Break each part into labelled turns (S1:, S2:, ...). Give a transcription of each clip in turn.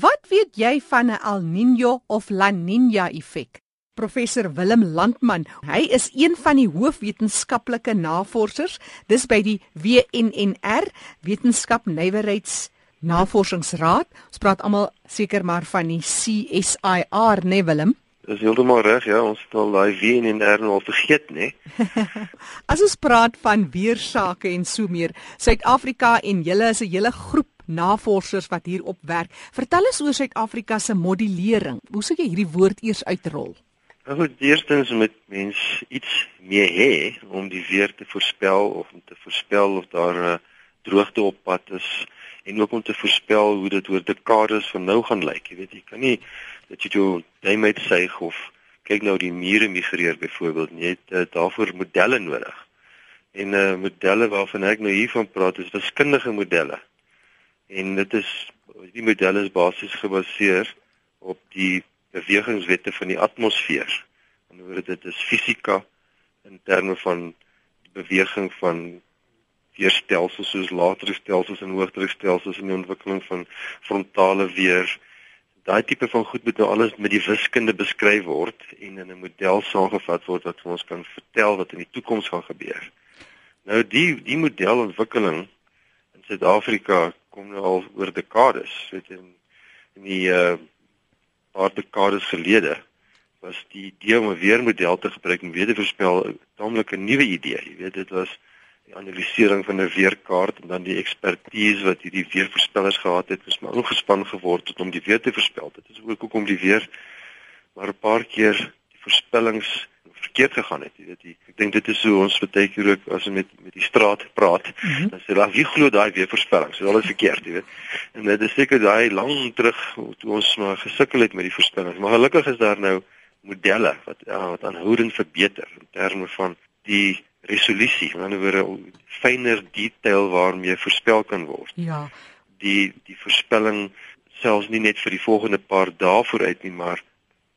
S1: Wat weet jy van 'n El Niño of La Niña effek? Professor Willem Landman, hy is een van die hoofwetenskaplike navorsers dis by die WNNR, Wetenskap Nywerheids Navorsingsraad. Ons praat almal seker maar van die CSIR, né nee Willem?
S2: Dis heeltemal reg, ja, ons het al daai WNNR nou al vergeet, né?
S1: As ons praat van weersake en so meer, Suid-Afrika en julle is 'n hele groep navorsers wat hierop werk. Vertel ons oor Suid-Afrika se modellering. Hoe sou jy hierdie woord eers uitrol?
S2: Nou goed, eerstens moet mens iets mee hê om die weer te voorspel of om te voorspel of daar 'n droogte op pad is en ook om te voorspel hoe dit oor dekades van nou gaan lyk. Jy weet, jy kan nie dat jy jou duim uitsuig of kyk nou die mure migreer byvoorbeeld. Jy het uh, daarvoor modelle nodig. En eh uh, modelle waarvan ek nou hiervan praat is wiskundige modelle en dit is die model is basies gebaseer op die bewegingswette van die atmosfeer. In ander woorde dit is fisika in terme van die beweging van weerstelsels soos latere stelsels en hoëdruk stelsels en die ontwikkeling van frontale weer. Daai tipe van goed moet nou alles met die wiskunde beskryf word en in 'n model saamgevat word wat vir ons kan vertel wat in die toekoms gaan gebeur. Nou die die modelontwikkeling in Suid-Afrika kom nou al oor dekades, weet jy, in die uh paar dekades gelede was die idee om 'n weermodel te gebruik om weer te voorspel 'n taamlik 'n nuwe idee. Jy weet dit was die analisering van 'n weerkaart en dan die ekspertise wat hierdie weervoorspellers gehad het, is maar ingespan geword tot om die weer te voorspel. Dit is ook hoekom die weer maar 'n paar keer die voorspellings verkeerd gegaan het. Jy weet, die, ek dink dit is hoe ons baie keer ook as ons met met die straat praat, mm -hmm. dan sê hulle, "Wie glo daai weer voorspellings?" So alles verkeerd, jy weet. En dit is seker daai lank terug toe ons maar gesukkel het met die voorspellings. Maar gelukkig is daar nou modelle wat ja, wat aanhoudend verbeter in terme van die resolusie, aan die ander woorde fyner detail waarmee voorspel kan word.
S1: Ja.
S2: Die die voorspelling selfs nie net vir die volgende paar dae vooruit nie, maar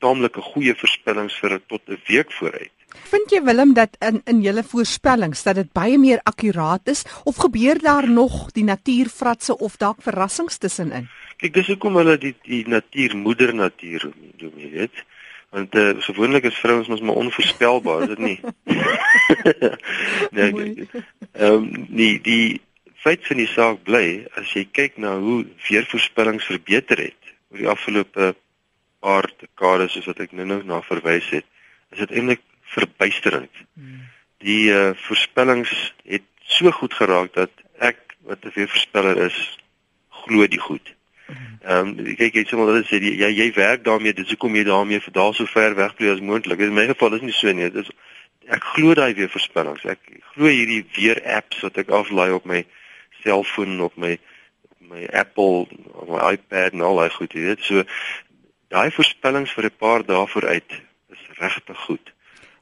S2: taamlike goeie voorspellings vir tot 'n week vooruit.
S1: Vind jy Willem dat in in julle voorspellings dat dit baie meer akkuraat is of gebeur daar nog die natuurfratse of dalk verrassings tussenin?
S2: Kyk, dis hoekom hulle die die natuur moeder natuur noem, jy weet. Want uh, gewoonlik is vrouens mos maar onvoorspelbaar, is dit nie? nee. Ehm um, nee, die feit van die saak bly as jy kyk na hoe weervoorspellings verbeter het oor die afgelope paar dekades soos wat ek nou-nou na verwys het, is dit eintlik verbuisterend. Hmm. Die uh, voorspellings het so goed geraak dat ek wat 'n weer voorspeller is, glo die goed. Hmm. Ehm um, kyk jy sommer dat sê jy jy, jy werk daarmee, dis hoekom jy daarmee vir daal so ver weg bly as moontlik. In my geval is nie so nie. Dis ek glo daai weer voorspellings. Ek glo hierdie weer apps wat ek aflaai op my selfoon op my my Apple of my iPad en al daai goed, jy weet. So daai voorspellings vir 'n paar dae vooruit is regtig goed.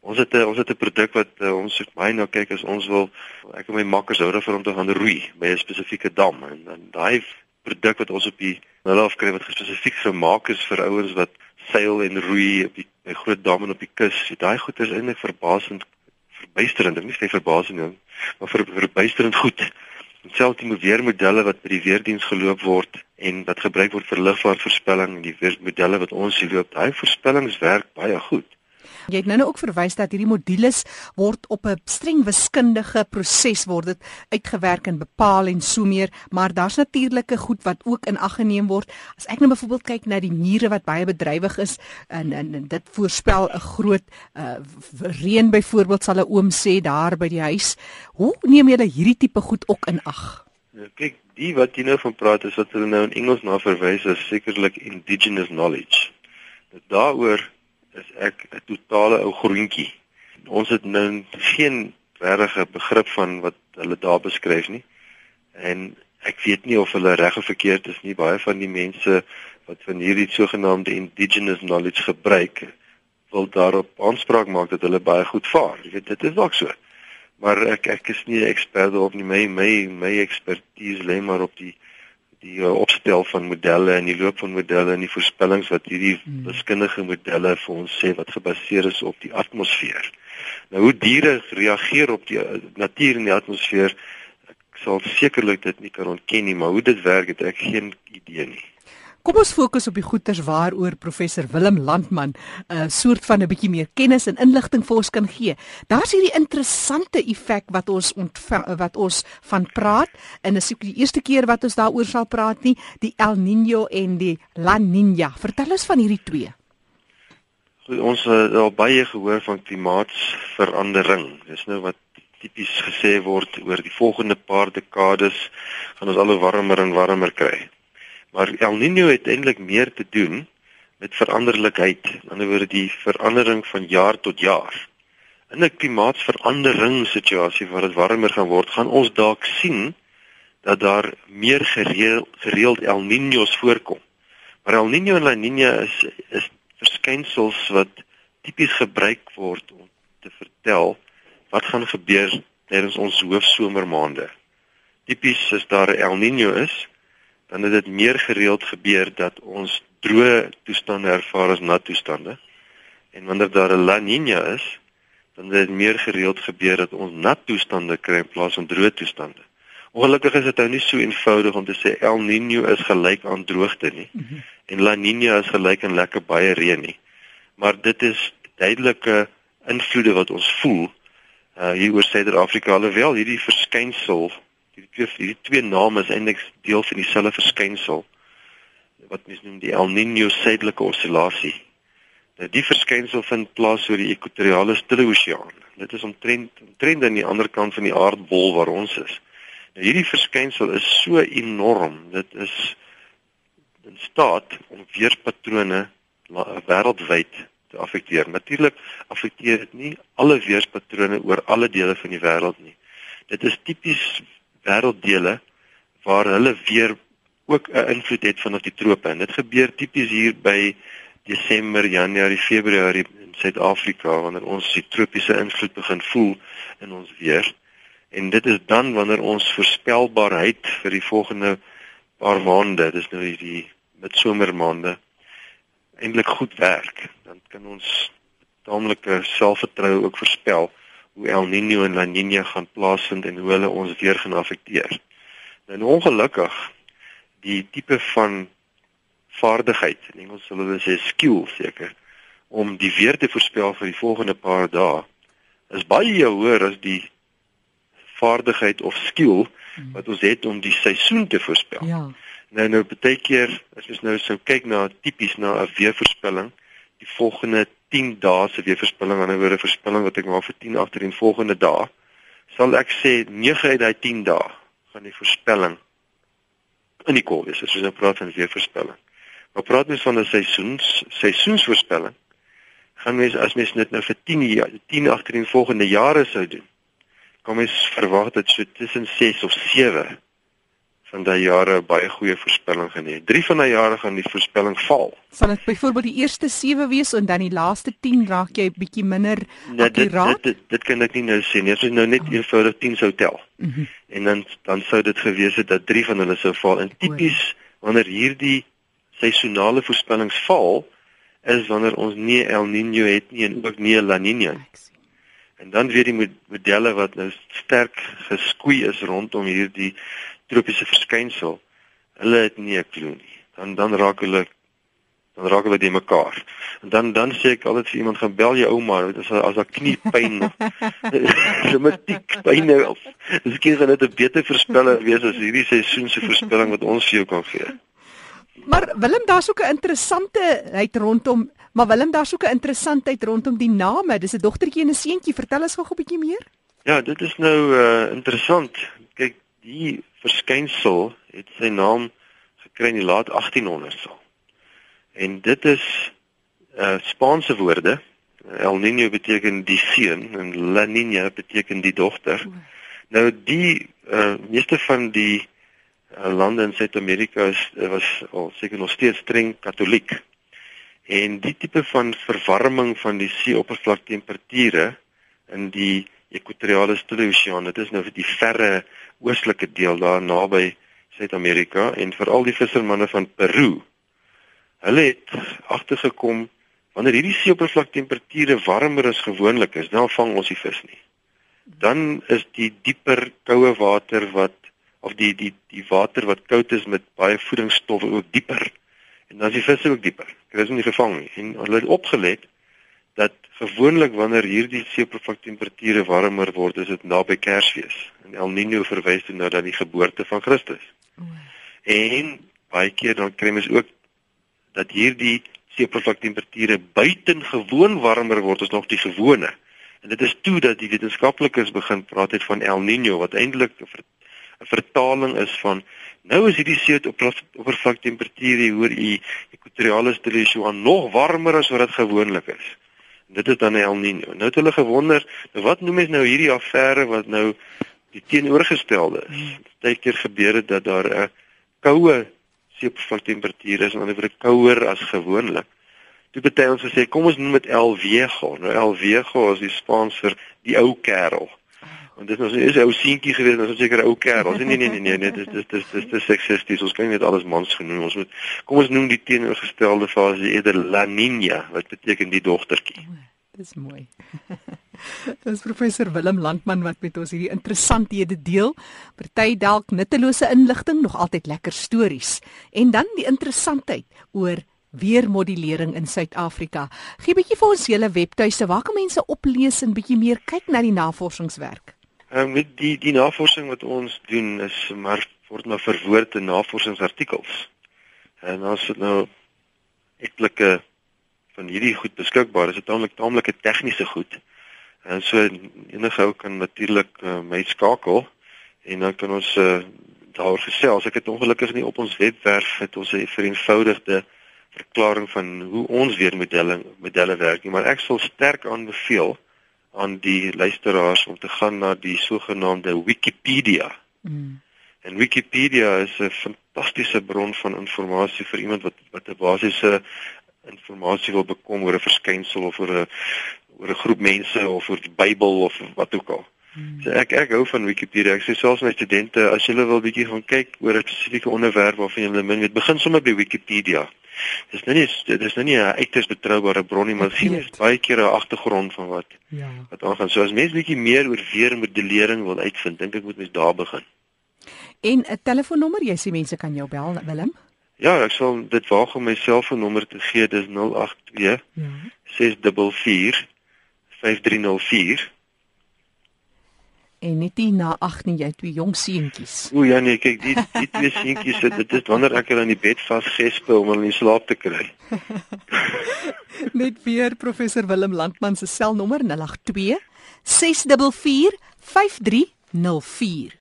S2: Ons het 'n ons het 'n produk wat uh, ons het my nou kyk as ons wil ek en my makkers hou daarvan om te gaan roei by 'n spesifieke dam en dan daai produk wat ons op die hulle afkry wat spesifiek gemaak is vir ouens wat seil en roei op die by groot damme op die kus. Daai goed is eintlik verbasend verbuisterend. Nie sê verbasend nie, maar ver, verbuisterend goed selfs die weermodelle wat by die weerdiens geloop word en wat gebruik word vir lugvaartvoorspelling en die weermodelle wat ons hier loop, daai voorspellings werk baie goed.
S1: Jy het nou nou ook verwys dat hierdie modules word op 'n streng wiskundige proses word dit uitgewerk en bepaal en so meer, maar daar's natuurlike goed wat ook in ag geneem word. As ek nou byvoorbeeld kyk na die mure wat baie bedrywig is en, en, en dit voorspel 'n groot uh, reën byvoorbeeld sal 'n oom sê daar by die huis. Hoe neem julle hierdie tipe goed ook in ag?
S2: Ja, kyk, die wat jy nou van praat is wat hulle nou in Engels na verwys as sekerlik indigenous knowledge. Dit daaroor is ek 'n totale ou groentjie. Ons het nou geen regte begrip van wat hulle daar beskryf nie. En ek weet nie of hulle reg of verkeerd is nie. Baie van die mense wat van hierdie sogenaamde indigenous knowledge gebruik, wil daarop aanspraak maak dat hulle baie goed vaar. Jy weet, dit is dalk so. Maar ek ek is nie 'n ekspert op nie. My my my ekspertise lê maar op die die uh, opstel van modelle en die loop van modelle en die voorspellings wat hierdie hmm. wiskundige modelle vir ons sê wat gebaseer is op die atmosfeer. Nou hoe diere reageer op die uh, natuur in die atmosfeer, ek sal sekerlik dit nie kan ontken nie, maar hoe dit werk het ek geen idee nie.
S1: Kom ons fokus op die goeters waaroor professor Willem Landman 'n uh, soort van 'n bietjie meer kennis en inligting vir ons kan gee. Daar's hierdie interessante effek wat ons ontvang, wat ons van praat en dis die eerste keer wat ons daaroor sal praat nie, die El Niño en die La Niña. Vertel ons van hierdie twee.
S2: Ons het al baie gehoor van klimaatsverandering. Dis nou wat tipies gesê word oor die volgende paar dekades gaan ons al hoe warmer en warmer kry. Maar El Niño het eintlik meer te doen met veranderlikheid, aan die ander woorde die verandering van jaar tot jaar. In 'n klimaatsverandering situasie waar dit warmer gaan word, gaan ons dalk sien dat daar meer gereeld, gereeld El Niños voorkom. Maar El Niño en La Niña is is verskynsels wat tipies gebruik word om te vertel wat gaan gebeur tydens ons hoofsomermaande. Tipies is daar 'n El Niño is, dan het dit meer gereeld gebeur dat ons droë toestande ervaar as nat toestande. En wanneer daar 'n La Niña is, dan het dit meer gereeld gebeur dat ons nat toestande kry in plaas van droë toestande. Ongelukkig is dit nou nie so eenvoudig om te sê El Niño is gelyk aan droogte nie mm -hmm. en La Niña is gelyk aan lekker baie reën nie. Maar dit is duidelike invloede wat ons voel uh hier oor Suid-Afrika alhoewel hierdie verskynsel hierdie twee hierdie twee name is eintlik deel van dieselfde verskynsel wat mens noem die El Niño suidelike oscillasie. Nou die verskynsel vind plaas oor die ekwatoriale stille oseaan. Dit is omtrent omtrent aan die ander kant van die aardbol waar ons is. Nou hierdie verskynsel is so enorm. Dit is in staat om weerpatrone wêreldwyd te affekteer. Natuurlik affekteer dit nie alle weerpatrone oor alle dele van die wêreld nie. Dit is tipies wêrelddele waar hulle weer ook 'n invloed het vanaf die trope. En dit gebeur tipies hier by Desember, Januarie, Februarie in Suid-Afrika wanneer ons die tropiese invloed begin voel in ons weer. En dit is dan wanneer ons voorspelbaarheid vir die volgende paar maande, dis nou die midsomermaande eintlik goed werk. Dan kan ons taamlike selfvertroue ook voorspel hoe El Niño en La Niña gaan plaasvind en hoe hulle ons weer gaan affekteer. Nou ongelukkig die tipe van vaardigheid, in Engels sal hulle sê skill seker, om die weer te voorspel vir die volgende paar dae is baie hoër as die vaardigheid of skill wat ons het om die seisoen te voorspel. Ja. Nou nou baie keer as ons nou so kyk na tipies na 'n weervoorspelling, die volgende 10 dae se weerverspilling aan 'n woorde verspilling wat ek maak vir 10 agter die volgende dag sal ek sê 9 uit daai 10 dae gaan die voorspelling in die kol wees as ons nou praat van weerverspilling. Maar praat mens van 'n seisoens seisoensvoorspelling gaan mens as mens dit nou vir 10 jaar 10 agter die volgende jare sou doen kom mens verwag dat so tussen 6 of 7 van daai jare baie goeie voorspelling genee. 3 van daai jare gaan die voorspelling val.
S1: Sal dit byvoorbeeld die eerste 7 wees en dan die laaste 10 raak jy bietjie minder
S2: nee, akkuraat? Dit, dit dit kan ek nie nou sê nie. As jy nou net oh. eenvoudig 10 sou tel. Mm -hmm. En dan dan sou dit gewees het dat 3 van hulle sou val. En tipies wanneer hierdie seisonale voorspellings val is wanneer ons nie El Niño het nie en ook nie La Niña. En dan weer die modelle wat nou sterk geskoei is rondom hierdie tropiese verskynsel, hulle het nie 'n klou nie. Dan dan raak hulle dan raak hulle die mekaar. En dan dan sê ek altyd vir iemand gaan bel jou ouma, dit is as haar kniepyn of somatiek pyn of kies hulle dit 'n beter voorspeller wees as hierdie seisoen se voorspelling wat ons vir jou kan gee.
S1: Maar Willem, daar's ook 'n interessante heid rondom, maar Willem, daar's ook 'n interessantheid rondom die name. Dis 'n dogtertjie en 'n seentjie. Vertel ons gou 'n bietjie meer.
S2: Ja, dit is nou uh interessant. Kyk, die verskynsel het sy naam gekry in die laat 1800s al. En dit is uh Spaanse woorde. El Niño beteken die seun en La Niña beteken die dogter. Nou die uh meeste van die uh, lande in Suid-Amerika is was al seker nog steeds streng katoliek. En die tipe van verwarming van die seeoppervlaktemperature in die ekwatoriale stille oseaan, dit is nou vir die verre oostelike deel daar naby Suid-Amerika en veral die vissermanne van Peru. Hulle het agtergekom wanneer hierdie seeoppervlaktemperature warmer as gewoonlik is, dan vang ons die vis nie. Dan is die dieper koue water wat of die die die water wat koud is met baie voedingsstowwe ook dieper En dan is die visse ook dieper. Hulle is nie gevang nie. En hulle het opgelet dat gewoonlik wanneer hierdie seeoppervlaktemperature warmer word, is dit naby Kersfees. En El Niño verwys dan na die geboorte van Christus. Oh. En baie keer dan kry mens ook dat hierdie seeoppervlaktemperature buitengewoon warmer word as nog die gewone. En dit is toe dat die wetenskaplikes begin praat het van El Niño wat eintlik 'n ver, vertaling is van nou is hierdie seeoppervlaktemperature hoor u ekwatoriale stellies aan nog warmer as wat dit gewoonlik is. Dit is dan El Niño. Nou het hulle gewonder, nou wat noem mens nou hierdie affære wat nou die teenoorgestelde is? Baie keer gebeur dit dat daar 'n koue seepvlaktemperatuur is en dan word dit kouer as gewoonlik. Toe bety ons gesê kom ons noem dit El Viejo. Nou El Viejo is die Spaans vir die ou kerel. Want dit is is ou seentjie gewees, ons seker 'n ou kerel. Nee nee nee nee, nee dit is dit is dit is seksisties. Ons kan nie net alles mans genoem. Ons moet kom ons noem die teenoorgestelde fase eerder La Niña wat beteken die dogtertjie.
S1: Dis mooi. Dis professor Willem Landman wat met ons hierdie interessanthede deel. Party dalk nuttelose inligting, nog altyd lekker stories. En dan die interessantheid oor weermodulering in Suid-Afrika. Gee bietjie vir ons julle webtuiste waar kan mense oplees en bietjie meer kyk na die navorsingswerk.
S2: Ehm um, die die navorsing wat ons doen is maar word maar verwoord in navorsingsartikels. En ons het nou etlike van hierdie goed beskikbaar. Dit is taamlik taamlike tegniese goed. En so enige ou kan natuurlik uh, my skakel en dan kan ons uh, daar gesels. Ek het ongelukkig nie op ons webwerf het ons 'n vereenvoudigde verklaring van hoe ons weer modelle modelle werk nie, maar ek sal sterk aanbeveel aan die luisteraars om te gaan na die sogenaamde Wikipedia. Mm. En Wikipedia is 'n fantastiese bron van inligting vir iemand wat wat 'n basiese inligting wil bekom oor 'n verskynsel of oor 'n oor 'n groep mense of oor die Bybel of wat ook al. Hmm. So ek ek hou van Wikipedia. Ek sê selfs my studente as hulle wil bietjie gaan kyk oor 'n spesifieke onderwerp waarvan hulle min weet, begin sommer by Wikipedia. Dis nou nie dis nou nie 'n uiters betroubare bron nie, maar sien is baie keer 'n agtergrond van wat ja. wat aangaan. So as mense bietjie meer oor weermodellering wil uitvind, dink ek moet mens daar begin.
S1: En 'n telefoonnommer, jy sê mense kan jou bel, Willem?
S2: Ja, ek sal dit waag om my selfoonnommer te gee. Dis 082 ja. 644 5304
S1: en net nie na ag nie jy twee jong seentjies.
S2: O ja nee, kyk die die twee seentjies sit dit is wanneer ek hulle in die bed vasgespe om hulle in slaap te kry.
S1: net weer professor Willem Landman se selnommer 082 644 5304